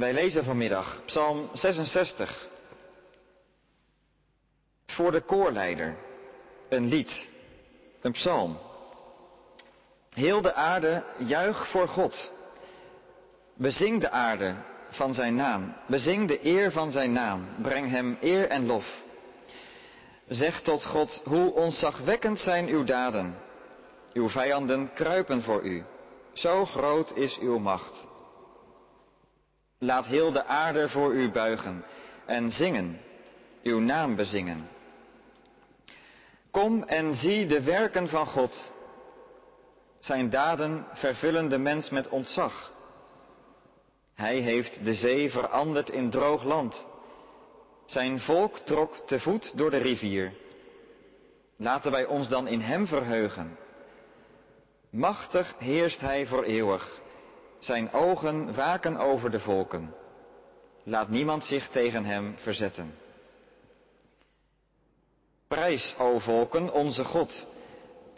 Wij lezen vanmiddag Psalm 66. Voor de koorleider. Een lied. Een psalm. Heel de aarde juich voor God. Bezing de aarde van zijn naam. Bezing de eer van zijn naam. Breng hem eer en lof. Zeg tot God, hoe ontzagwekkend zijn uw daden. Uw vijanden kruipen voor u. Zo groot is uw macht. Laat heel de aarde voor u buigen en zingen, uw naam bezingen. Kom en zie de werken van God. Zijn daden vervullen de mens met ontzag. Hij heeft de zee veranderd in droog land. Zijn volk trok te voet door de rivier. Laten wij ons dan in Hem verheugen. Machtig heerst Hij voor eeuwig. Zijn ogen waken over de volken. Laat niemand zich tegen Hem verzetten. Prijs, o volken, onze God.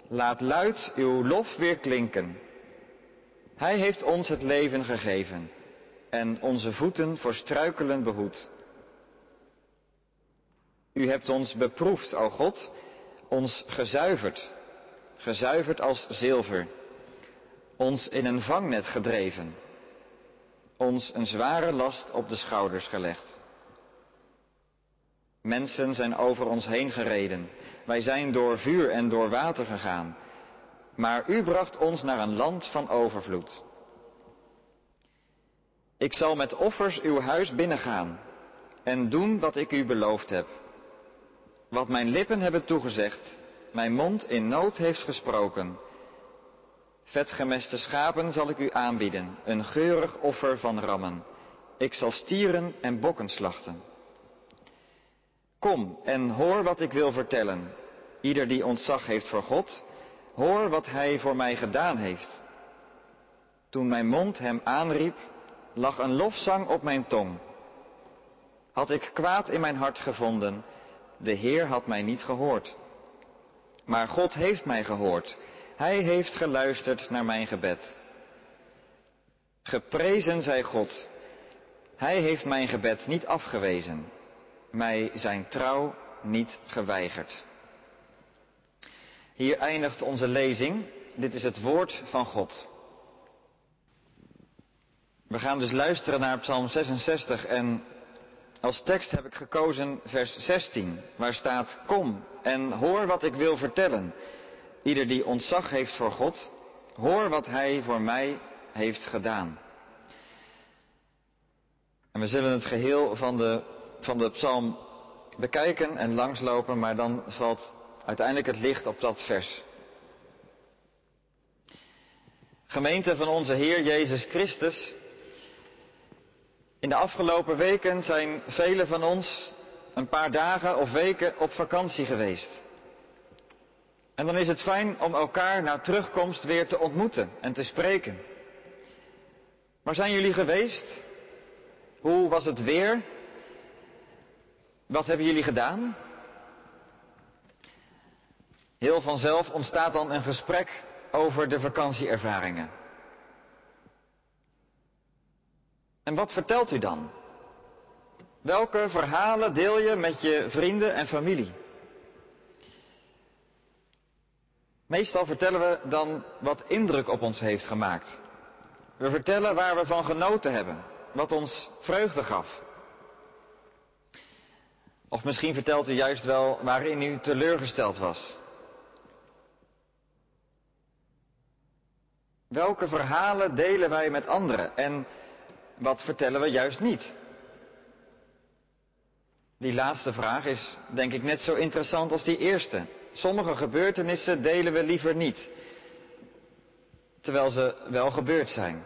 Laat luid uw lof weer klinken. Hij heeft ons het leven gegeven en onze voeten voor struikelen behoed. U hebt ons beproefd, o God, ons gezuiverd, gezuiverd als zilver, ons in een vangnet gedreven, ons een zware last op de schouders gelegd. Mensen zijn over ons heen gereden, wij zijn door vuur en door water gegaan, maar u bracht ons naar een land van overvloed. Ik zal met offers uw huis binnengaan en doen wat ik u beloofd heb. Wat mijn lippen hebben toegezegd, mijn mond in nood heeft gesproken. Vetgemeste schapen zal ik u aanbieden, een geurig offer van rammen. Ik zal stieren en bokken slachten. Kom en hoor wat ik wil vertellen. Ieder die ontzag heeft voor God, hoor wat Hij voor mij gedaan heeft. Toen mijn mond Hem aanriep, lag een lofzang op mijn tong. Had ik kwaad in mijn hart gevonden, de Heer had mij niet gehoord. Maar God heeft mij gehoord. Hij heeft geluisterd naar mijn gebed. Geprezen zij God. Hij heeft mijn gebed niet afgewezen, mij zijn trouw niet geweigerd. Hier eindigt onze lezing. Dit is het woord van God. We gaan dus luisteren naar Psalm 66 en als tekst heb ik gekozen vers 16, waar staat: Kom en hoor wat ik wil vertellen. Ieder die ontzag heeft voor God, hoor wat Hij voor mij heeft gedaan. En we zullen het geheel van de, van de psalm bekijken en langslopen, maar dan valt uiteindelijk het licht op dat vers. Gemeente van onze Heer Jezus Christus, in de afgelopen weken zijn velen van ons een paar dagen of weken op vakantie geweest. En dan is het fijn om elkaar na terugkomst weer te ontmoeten en te spreken. Waar zijn jullie geweest? Hoe was het weer? Wat hebben jullie gedaan? Heel vanzelf ontstaat dan een gesprek over de vakantieervaringen. En wat vertelt u dan? Welke verhalen deel je met je vrienden en familie? Meestal vertellen we dan wat indruk op ons heeft gemaakt. We vertellen waar we van genoten hebben, wat ons vreugde gaf. Of misschien vertelt u juist wel waarin u teleurgesteld was. Welke verhalen delen wij met anderen en wat vertellen we juist niet? Die laatste vraag is denk ik net zo interessant als die eerste. Sommige gebeurtenissen delen we liever niet, terwijl ze wel gebeurd zijn.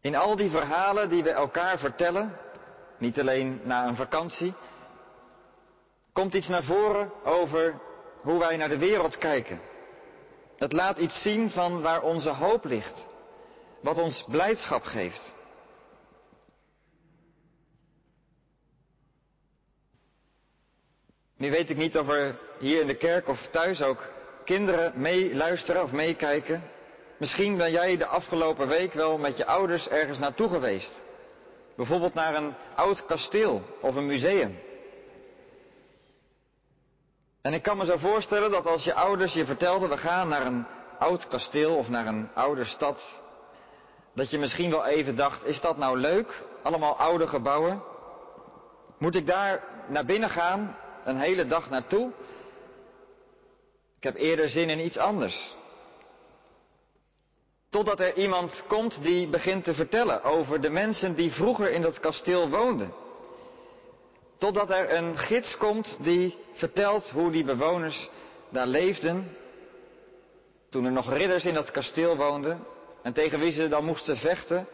In al die verhalen die we elkaar vertellen, niet alleen na een vakantie, komt iets naar voren over hoe wij naar de wereld kijken. Het laat iets zien van waar onze hoop ligt, wat ons blijdschap geeft. Nu weet ik niet of er hier in de kerk of thuis ook kinderen meeluisteren of meekijken. Misschien ben jij de afgelopen week wel met je ouders ergens naartoe geweest. Bijvoorbeeld naar een oud kasteel of een museum. En ik kan me zo voorstellen dat als je ouders je vertelden, we gaan naar een oud kasteel of naar een oude stad, dat je misschien wel even dacht, is dat nou leuk? Allemaal oude gebouwen. Moet ik daar naar binnen gaan, een hele dag naartoe? Ik heb eerder zin in iets anders. Totdat er iemand komt die begint te vertellen over de mensen die vroeger in dat kasteel woonden. Totdat er een gids komt die vertelt hoe die bewoners daar leefden. Toen er nog ridders in dat kasteel woonden. En tegen wie ze dan moesten vechten.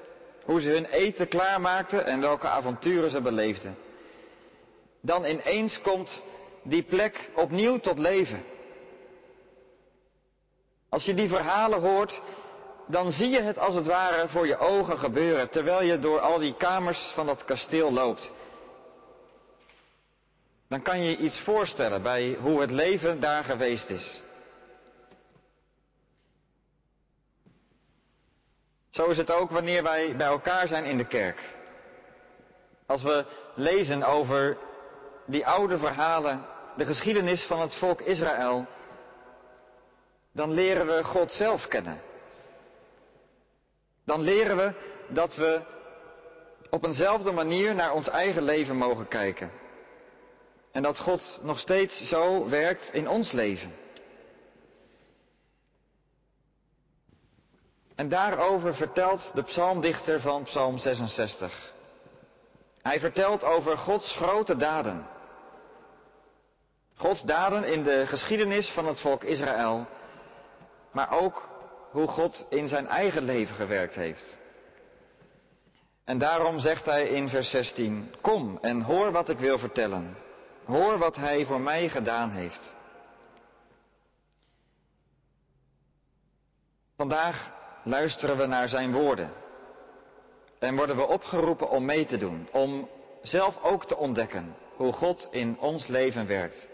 Hoe ze hun eten klaarmaakten en welke avonturen ze beleefden. Dan ineens komt die plek opnieuw tot leven. Als je die verhalen hoort, dan zie je het als het ware voor je ogen gebeuren terwijl je door al die kamers van dat kasteel loopt. Dan kan je je iets voorstellen bij hoe het leven daar geweest is. Zo is het ook wanneer wij bij elkaar zijn in de kerk. Als we lezen over die oude verhalen, de geschiedenis van het volk Israël, dan leren we God zelf kennen. Dan leren we dat we op eenzelfde manier naar ons eigen leven mogen kijken. En dat God nog steeds zo werkt in ons leven. En daarover vertelt de psalmdichter van Psalm 66. Hij vertelt over Gods grote daden. Gods daden in de geschiedenis van het volk Israël, maar ook hoe God in zijn eigen leven gewerkt heeft. En daarom zegt hij in vers 16, kom en hoor wat ik wil vertellen. Hoor wat hij voor mij gedaan heeft. Vandaag luisteren we naar zijn woorden. En worden we opgeroepen om mee te doen, om zelf ook te ontdekken hoe God in ons leven werkt.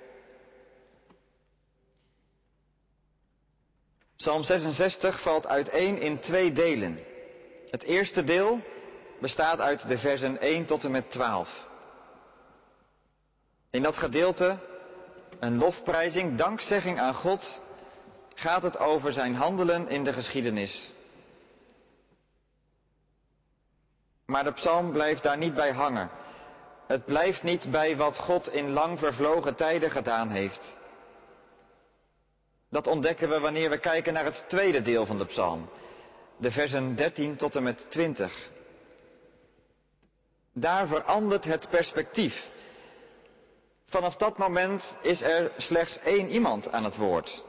Psalm 66 valt uiteen in twee delen. Het eerste deel bestaat uit de versen 1 tot en met 12. In dat gedeelte, een lofprijzing, dankzegging aan God, gaat het over zijn handelen in de geschiedenis. Maar de psalm blijft daar niet bij hangen. Het blijft niet bij wat God in lang vervlogen tijden gedaan heeft. Dat ontdekken we wanneer we kijken naar het tweede deel van de psalm, de versen 13 tot en met 20. Daar verandert het perspectief. Vanaf dat moment is er slechts één iemand aan het woord.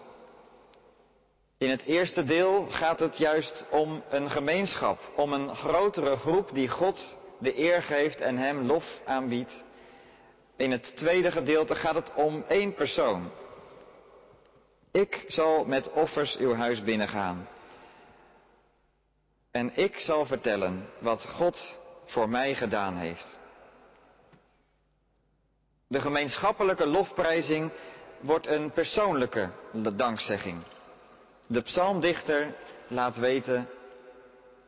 In het eerste deel gaat het juist om een gemeenschap, om een grotere groep die God de eer geeft en hem lof aanbiedt. In het tweede gedeelte gaat het om één persoon. Ik zal met offers uw huis binnengaan. En ik zal vertellen wat God voor mij gedaan heeft. De gemeenschappelijke lofprijzing wordt een persoonlijke dankzegging. De psalmdichter laat weten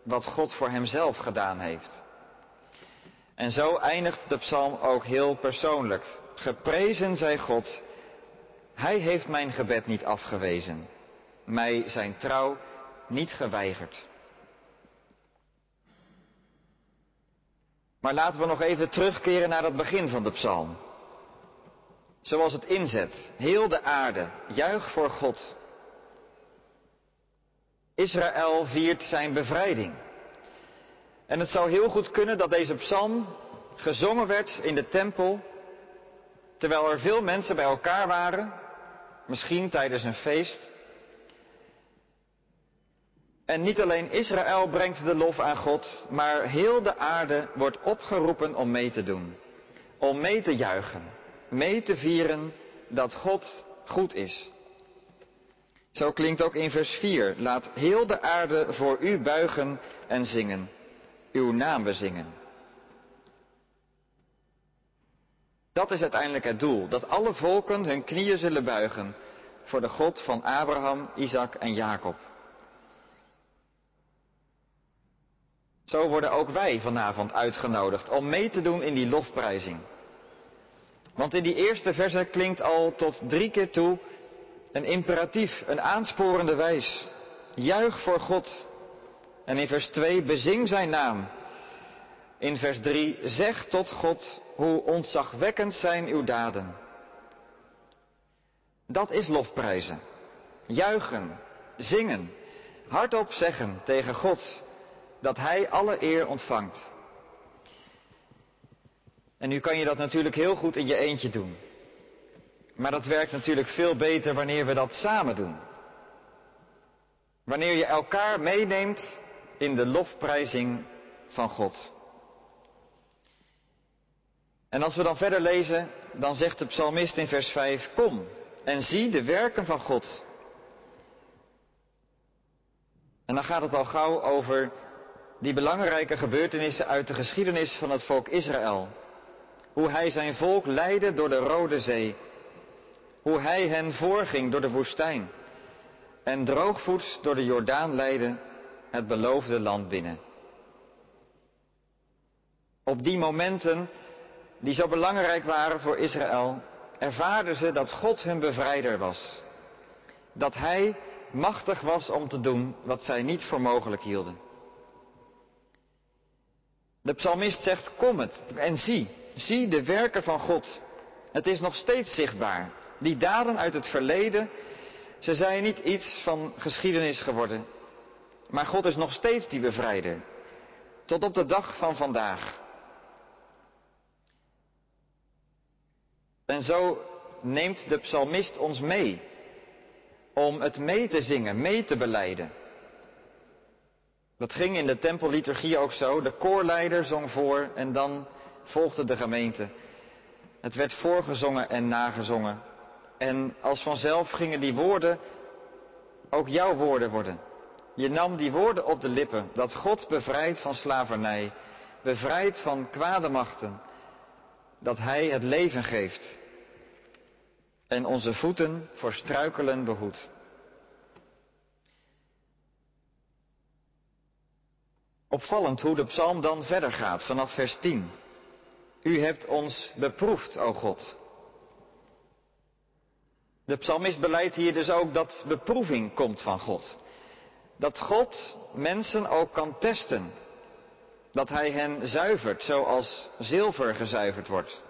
wat God voor hemzelf gedaan heeft. En zo eindigt de psalm ook heel persoonlijk. Geprezen zij God, Hij heeft mijn gebed niet afgewezen, mij zijn trouw niet geweigerd. Maar laten we nog even terugkeren naar het begin van de psalm. Zoals het inzet. Heel de aarde, juich voor God. Israël viert zijn bevrijding. En het zou heel goed kunnen dat deze psalm gezongen werd in de tempel, terwijl er veel mensen bij elkaar waren, misschien tijdens een feest. En niet alleen Israël brengt de lof aan God, maar heel de aarde wordt opgeroepen om mee te doen, om mee te juichen mee te vieren dat God goed is. Zo klinkt ook in vers 4. Laat heel de aarde voor u buigen en zingen. Uw naam bezingen. Dat is uiteindelijk het doel. Dat alle volken hun knieën zullen buigen voor de God van Abraham, Isaac en Jacob. Zo worden ook wij vanavond uitgenodigd om mee te doen in die lofprijzing. Want in die eerste verse klinkt al tot drie keer toe een imperatief, een aansporende wijs. Juich voor God. En in vers 2 bezing zijn naam. In vers 3 zeg tot God hoe ontzagwekkend zijn uw daden. Dat is lofprijzen. Juichen, zingen, hardop zeggen tegen God dat Hij alle eer ontvangt. En nu kan je dat natuurlijk heel goed in je eentje doen. Maar dat werkt natuurlijk veel beter wanneer we dat samen doen. Wanneer je elkaar meeneemt in de lofprijzing van God. En als we dan verder lezen, dan zegt de psalmist in vers 5, kom en zie de werken van God. En dan gaat het al gauw over die belangrijke gebeurtenissen uit de geschiedenis van het volk Israël. Hoe hij zijn volk leidde door de Rode Zee. Hoe hij hen voorging door de woestijn. En droogvoets door de Jordaan leidde het beloofde land binnen. Op die momenten die zo belangrijk waren voor Israël, ervaarden ze dat God hun bevrijder was. Dat Hij machtig was om te doen wat zij niet voor mogelijk hielden. De psalmist zegt, kom het en zie, zie de werken van God. Het is nog steeds zichtbaar. Die daden uit het verleden, ze zijn niet iets van geschiedenis geworden. Maar God is nog steeds die bevrijder. Tot op de dag van vandaag. En zo neemt de psalmist ons mee om het mee te zingen, mee te beleiden. Dat ging in de tempelliturgie ook zo. De koorleider zong voor en dan volgde de gemeente. Het werd voorgezongen en nagezongen. En als vanzelf gingen die woorden ook jouw woorden worden. Je nam die woorden op de lippen, dat God bevrijdt van slavernij, bevrijdt van kwade machten, dat Hij het leven geeft en onze voeten voor struikelen behoedt. Opvallend hoe de psalm dan verder gaat vanaf vers 10. U hebt ons beproefd, o God. De psalmist beleidt hier dus ook dat beproeving komt van God. Dat God mensen ook kan testen. Dat hij hen zuivert zoals zilver gezuiverd wordt.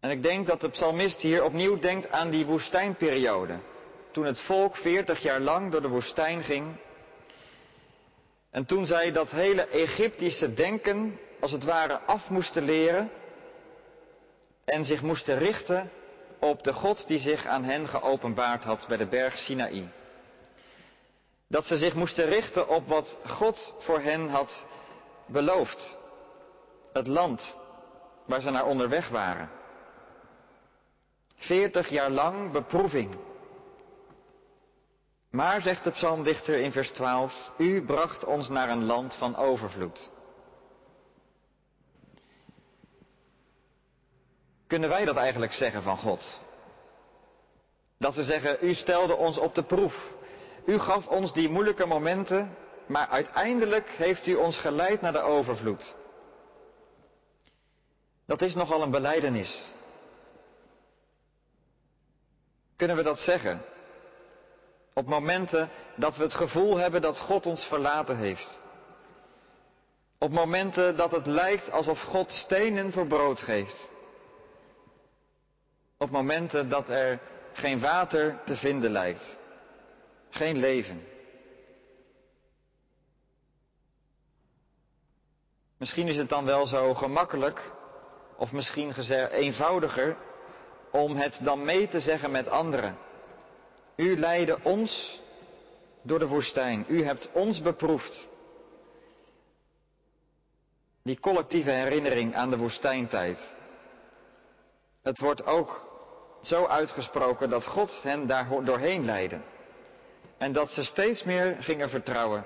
En ik denk dat de psalmist hier opnieuw denkt aan die woestijnperiode. Toen het volk veertig jaar lang door de woestijn ging. En toen zij dat hele Egyptische denken als het ware af moesten leren. En zich moesten richten op de God die zich aan hen geopenbaard had bij de berg Sinaï. Dat ze zich moesten richten op wat God voor hen had beloofd. Het land waar ze naar onderweg waren. Veertig jaar lang beproeving. Maar, zegt de psalmdichter in vers 12, u bracht ons naar een land van overvloed. Kunnen wij dat eigenlijk zeggen van God? Dat we zeggen, u stelde ons op de proef. U gaf ons die moeilijke momenten, maar uiteindelijk heeft u ons geleid naar de overvloed. Dat is nogal een beleidenis. Kunnen we dat zeggen? Op momenten dat we het gevoel hebben dat God ons verlaten heeft. Op momenten dat het lijkt alsof God stenen voor brood geeft. Op momenten dat er geen water te vinden lijkt. Geen leven. Misschien is het dan wel zo gemakkelijk, of misschien eenvoudiger, om het dan mee te zeggen met anderen. U leidde ons door de woestijn. U hebt ons beproefd. Die collectieve herinnering aan de woestijntijd. Het wordt ook zo uitgesproken dat God hen daar doorheen leidde. En dat ze steeds meer gingen vertrouwen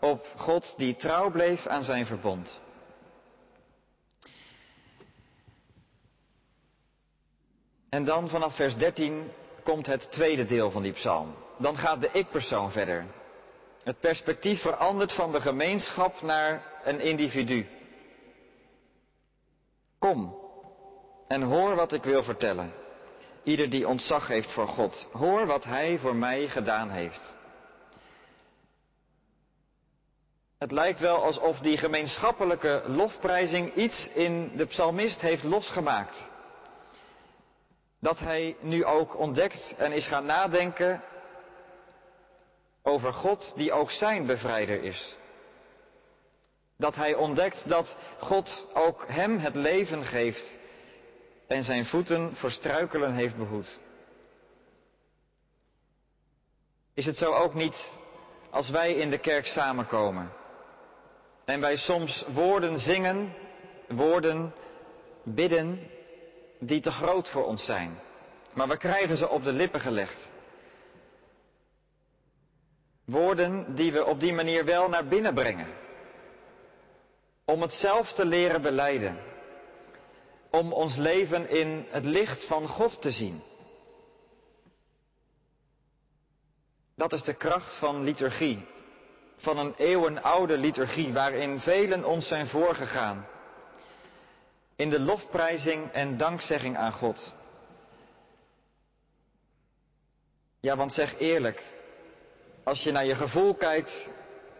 op God die trouw bleef aan zijn verbond. En dan vanaf vers 13 komt het tweede deel van die psalm. Dan gaat de ik-persoon verder. Het perspectief verandert van de gemeenschap naar een individu. Kom en hoor wat ik wil vertellen. Ieder die ontzag heeft voor God, hoor wat Hij voor mij gedaan heeft. Het lijkt wel alsof die gemeenschappelijke lofprijzing iets in de psalmist heeft losgemaakt. Dat hij nu ook ontdekt en is gaan nadenken over God die ook zijn bevrijder is. Dat hij ontdekt dat God ook hem het leven geeft en zijn voeten voor struikelen heeft behoed. Is het zo ook niet als wij in de kerk samenkomen en wij soms woorden zingen, woorden bidden die te groot voor ons zijn, maar we krijgen ze op de lippen gelegd. Woorden die we op die manier wel naar binnen brengen. Om het zelf te leren beleiden. Om ons leven in het licht van God te zien. Dat is de kracht van liturgie. Van een eeuwenoude liturgie waarin velen ons zijn voorgegaan. In de lofprijzing en dankzegging aan God. Ja, want zeg eerlijk, als je naar je gevoel kijkt,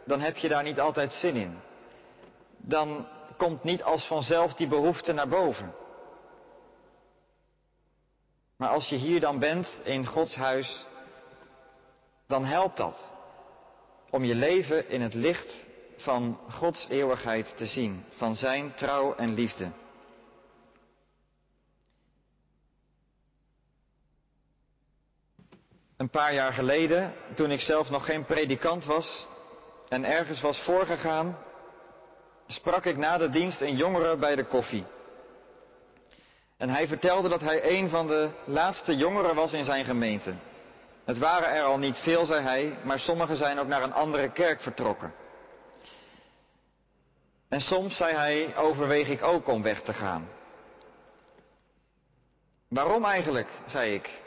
dan heb je daar niet altijd zin in. Dan komt niet als vanzelf die behoefte naar boven. Maar als je hier dan bent in Gods huis, dan helpt dat om je leven in het licht van Gods eeuwigheid te zien, van Zijn trouw en liefde. Een paar jaar geleden, toen ik zelf nog geen predikant was en ergens was voorgegaan, sprak ik na de dienst een jongere bij de koffie. En hij vertelde dat hij een van de laatste jongeren was in zijn gemeente. Het waren er al niet veel, zei hij, maar sommigen zijn ook naar een andere kerk vertrokken. En soms, zei hij, overweeg ik ook om weg te gaan. Waarom eigenlijk, zei ik.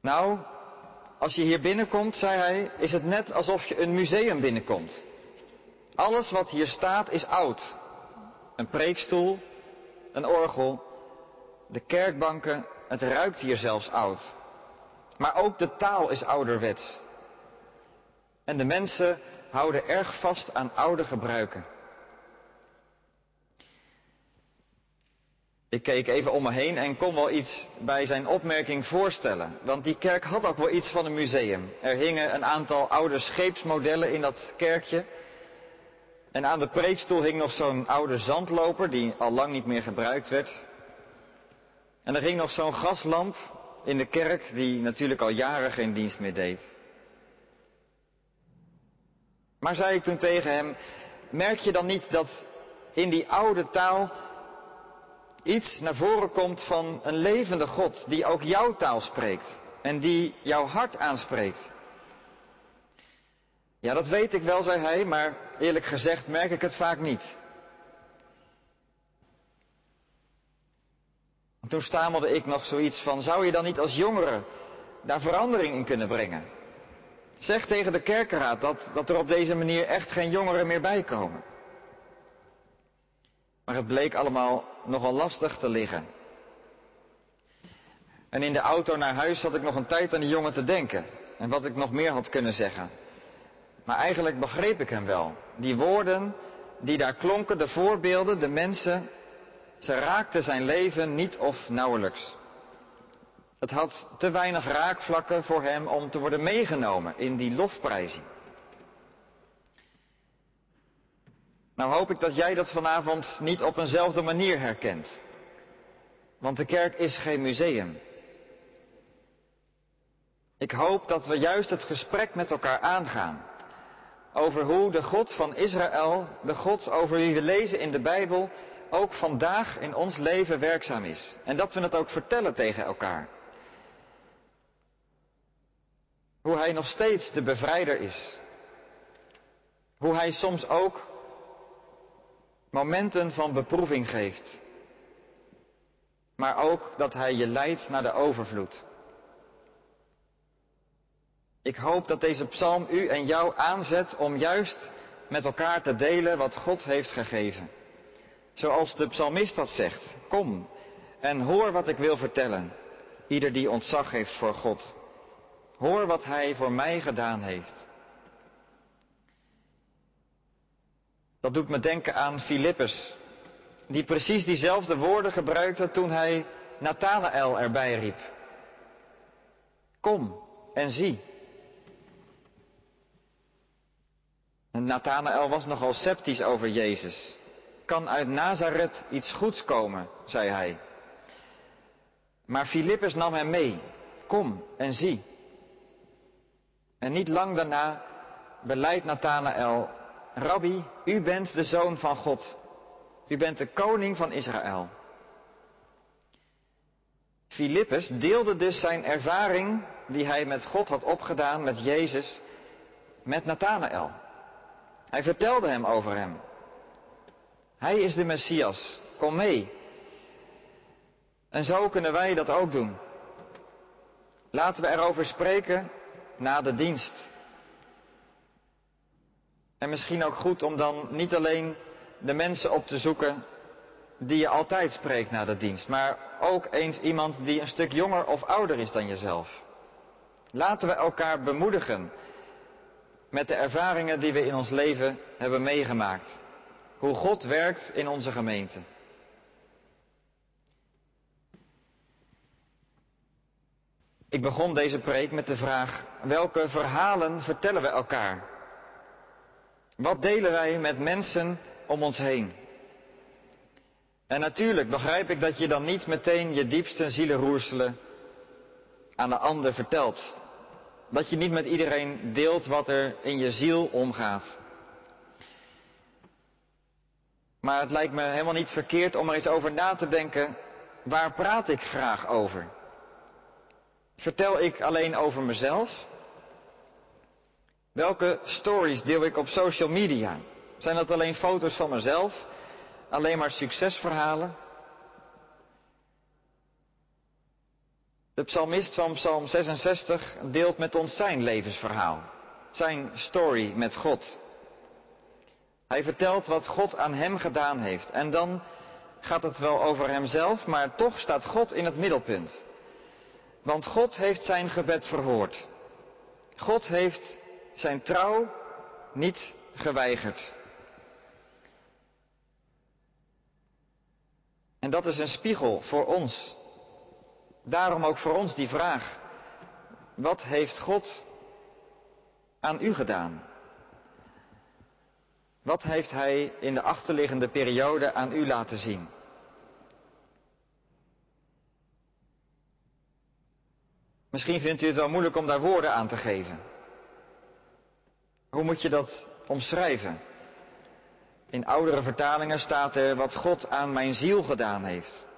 Nou, als je hier binnenkomt, zei hij, is het net alsof je een museum binnenkomt. Alles wat hier staat is oud. Een preekstoel, een orgel, de kerkbanken, het ruikt hier zelfs oud. Maar ook de taal is ouderwets. En de mensen houden erg vast aan oude gebruiken. Ik keek even om me heen en kon wel iets bij zijn opmerking voorstellen. Want die kerk had ook wel iets van een museum. Er hingen een aantal oude scheepsmodellen in dat kerkje. En aan de preekstoel hing nog zo'n oude zandloper die al lang niet meer gebruikt werd. En er hing nog zo'n gaslamp in de kerk die natuurlijk al jaren geen dienst meer deed. Maar zei ik toen tegen hem, merk je dan niet dat in die oude taal iets naar voren komt van een levende God die ook jouw taal spreekt en die jouw hart aanspreekt. Ja, dat weet ik wel, zei hij, maar eerlijk gezegd merk ik het vaak niet. En toen stamelde ik nog zoiets van, zou je dan niet als jongere daar verandering in kunnen brengen? Zeg tegen de kerkenraad dat, dat er op deze manier echt geen jongeren meer bij komen. Maar het bleek allemaal nogal lastig te liggen. En in de auto naar huis zat ik nog een tijd aan die jongen te denken. En wat ik nog meer had kunnen zeggen. Maar eigenlijk begreep ik hem wel. Die woorden die daar klonken, de voorbeelden, de mensen, ze raakten zijn leven niet of nauwelijks. Het had te weinig raakvlakken voor hem om te worden meegenomen in die lofprijzing. Nou hoop ik dat jij dat vanavond niet op eenzelfde manier herkent. Want de kerk is geen museum. Ik hoop dat we juist het gesprek met elkaar aangaan. Over hoe de God van Israël, de God over wie we lezen in de Bijbel, ook vandaag in ons leven werkzaam is. En dat we het ook vertellen tegen elkaar. Hoe Hij nog steeds de bevrijder is. Hoe Hij soms ook momenten van beproeving geeft. Maar ook dat Hij je leidt naar de overvloed. Ik hoop dat deze psalm u en jou aanzet om juist met elkaar te delen wat God heeft gegeven. Zoals de psalmist dat zegt. Kom en hoor wat ik wil vertellen. Ieder die ontzag heeft voor God. Hoor wat Hij voor mij gedaan heeft. Dat doet me denken aan Filippus, die precies diezelfde woorden gebruikte toen hij Nathanael erbij riep. Kom en zie. En Nathanael was nogal sceptisch over Jezus. Kan uit Nazareth iets goeds komen, zei hij. Maar Filippus nam hem mee. Kom en zie. En niet lang daarna beleidt Nathanael, Rabbi, u bent de zoon van God. U bent de koning van Israël. Filippus deelde dus zijn ervaring die hij met God had opgedaan, met Jezus, met Nathanael. Hij vertelde hem over hem. Hij is de Messias. Kom mee. En zo kunnen wij dat ook doen. Laten we erover spreken na de dienst. En misschien ook goed om dan niet alleen de mensen op te zoeken die je altijd spreekt na de dienst, maar ook eens iemand die een stuk jonger of ouder is dan jezelf. Laten we elkaar bemoedigen met de ervaringen die we in ons leven hebben meegemaakt. Hoe God werkt in onze gemeente. Ik begon deze preek met de vraag, welke verhalen vertellen we elkaar? Wat delen wij met mensen om ons heen? En natuurlijk begrijp ik dat je dan niet meteen je diepste zielenroerselen aan de ander vertelt. Dat je niet met iedereen deelt wat er in je ziel omgaat. Maar het lijkt me helemaal niet verkeerd om er eens over na te denken, waar praat ik graag over? Vertel ik alleen over mezelf? Welke stories deel ik op social media? Zijn dat alleen foto's van mezelf? Alleen maar succesverhalen? De psalmist van Psalm 66 deelt met ons zijn levensverhaal, zijn story met God. Hij vertelt wat God aan hem gedaan heeft. En dan gaat het wel over hemzelf, maar toch staat God in het middelpunt. Want God heeft zijn gebed verhoord. God heeft zijn trouw niet geweigerd. En dat is een spiegel voor ons. Daarom ook voor ons die vraag. Wat heeft God aan u gedaan? Wat heeft Hij in de achterliggende periode aan u laten zien? Misschien vindt u het wel moeilijk om daar woorden aan te geven. Hoe moet je dat omschrijven? In oudere vertalingen staat er wat God aan mijn ziel gedaan heeft.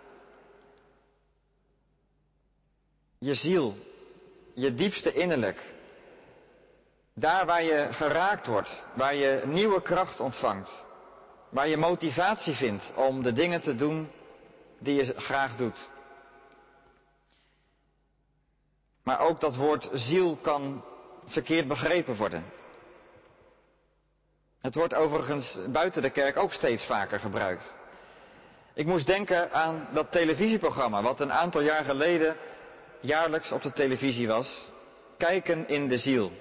Je ziel, je diepste innerlijk. Daar waar je geraakt wordt, waar je nieuwe kracht ontvangt, waar je motivatie vindt om de dingen te doen die je graag doet. Maar ook dat woord ziel kan verkeerd begrepen worden. Het wordt overigens buiten de kerk ook steeds vaker gebruikt. Ik moest denken aan dat televisieprogramma wat een aantal jaar geleden jaarlijks op de televisie was. Kijken in de ziel.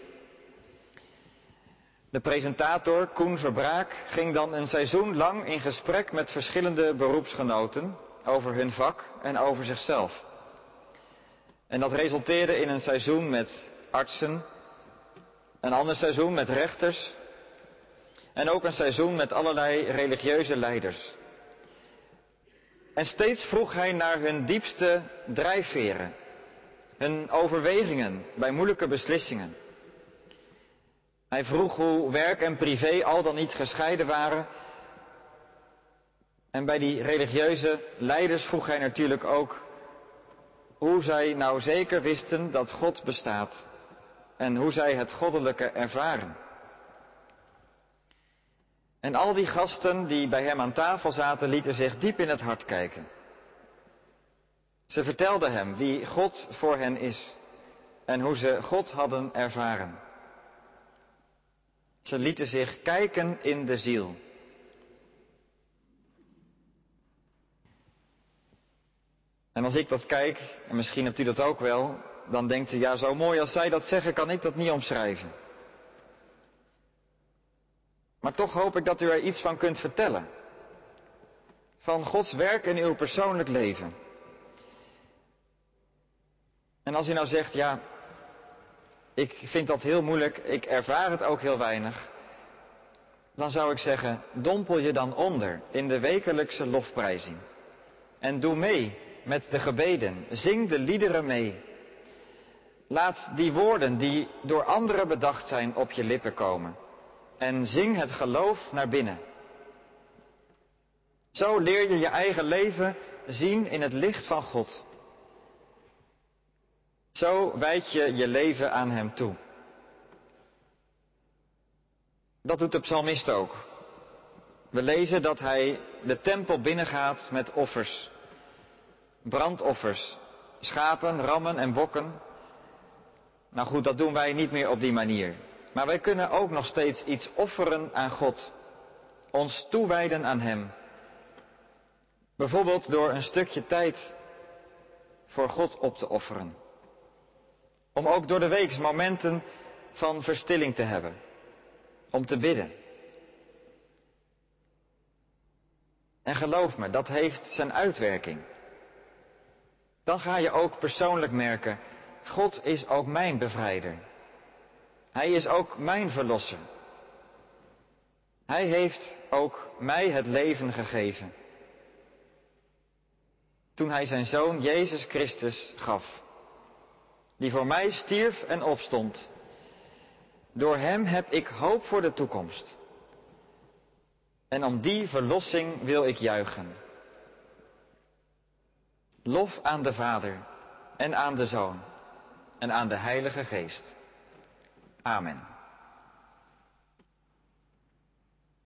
De presentator Koen Verbraak ging dan een seizoen lang in gesprek met verschillende beroepsgenoten over hun vak en over zichzelf. En dat resulteerde in een seizoen met artsen, een ander seizoen met rechters en ook een seizoen met allerlei religieuze leiders. En steeds vroeg hij naar hun diepste drijfveren, hun overwegingen bij moeilijke beslissingen. Hij vroeg hoe werk en privé al dan niet gescheiden waren. En bij die religieuze leiders vroeg hij natuurlijk ook hoe zij nou zeker wisten dat God bestaat en hoe zij het goddelijke ervaren. En al die gasten die bij hem aan tafel zaten lieten zich diep in het hart kijken. Ze vertelden hem wie God voor hen is. en hoe ze God hadden ervaren. Ze lieten zich kijken in de ziel. En als ik dat kijk, en misschien hebt u dat ook wel, dan denkt u, ja, zo mooi als zij dat zeggen, kan ik dat niet omschrijven. Maar toch hoop ik dat u er iets van kunt vertellen. Van Gods werk in uw persoonlijk leven. En als u nou zegt, ja, ik vind dat heel moeilijk, ik ervaar het ook heel weinig. Dan zou ik zeggen, dompel je dan onder in de wekelijkse lofprijzing. En doe mee met de gebeden. Zing de liederen mee. Laat die woorden die door anderen bedacht zijn op je lippen komen. En zing het geloof naar binnen. Zo leer je je eigen leven zien in het licht van God. Zo wijd je je leven aan Hem toe. Dat doet de psalmist ook. We lezen dat hij de tempel binnengaat met offers. Brandoffers. Schapen, rammen en bokken. Nou goed, dat doen wij niet meer op die manier. Maar wij kunnen ook nog steeds iets offeren aan God. Ons toewijden aan Hem. Bijvoorbeeld door een stukje tijd voor God op te offeren. Om ook door de weeks momenten van verstilling te hebben. Om te bidden. En geloof me, dat heeft zijn uitwerking. Dan ga je ook persoonlijk merken, God is ook mijn bevrijder. Hij is ook mijn verlosser. Hij heeft ook mij het leven gegeven. Toen hij zijn zoon Jezus Christus gaf die voor mij stierf en opstond. Door hem heb ik hoop voor de toekomst. En om die verlossing wil ik juichen. Lof aan de Vader en aan de Zoon en aan de Heilige Geest. Amen.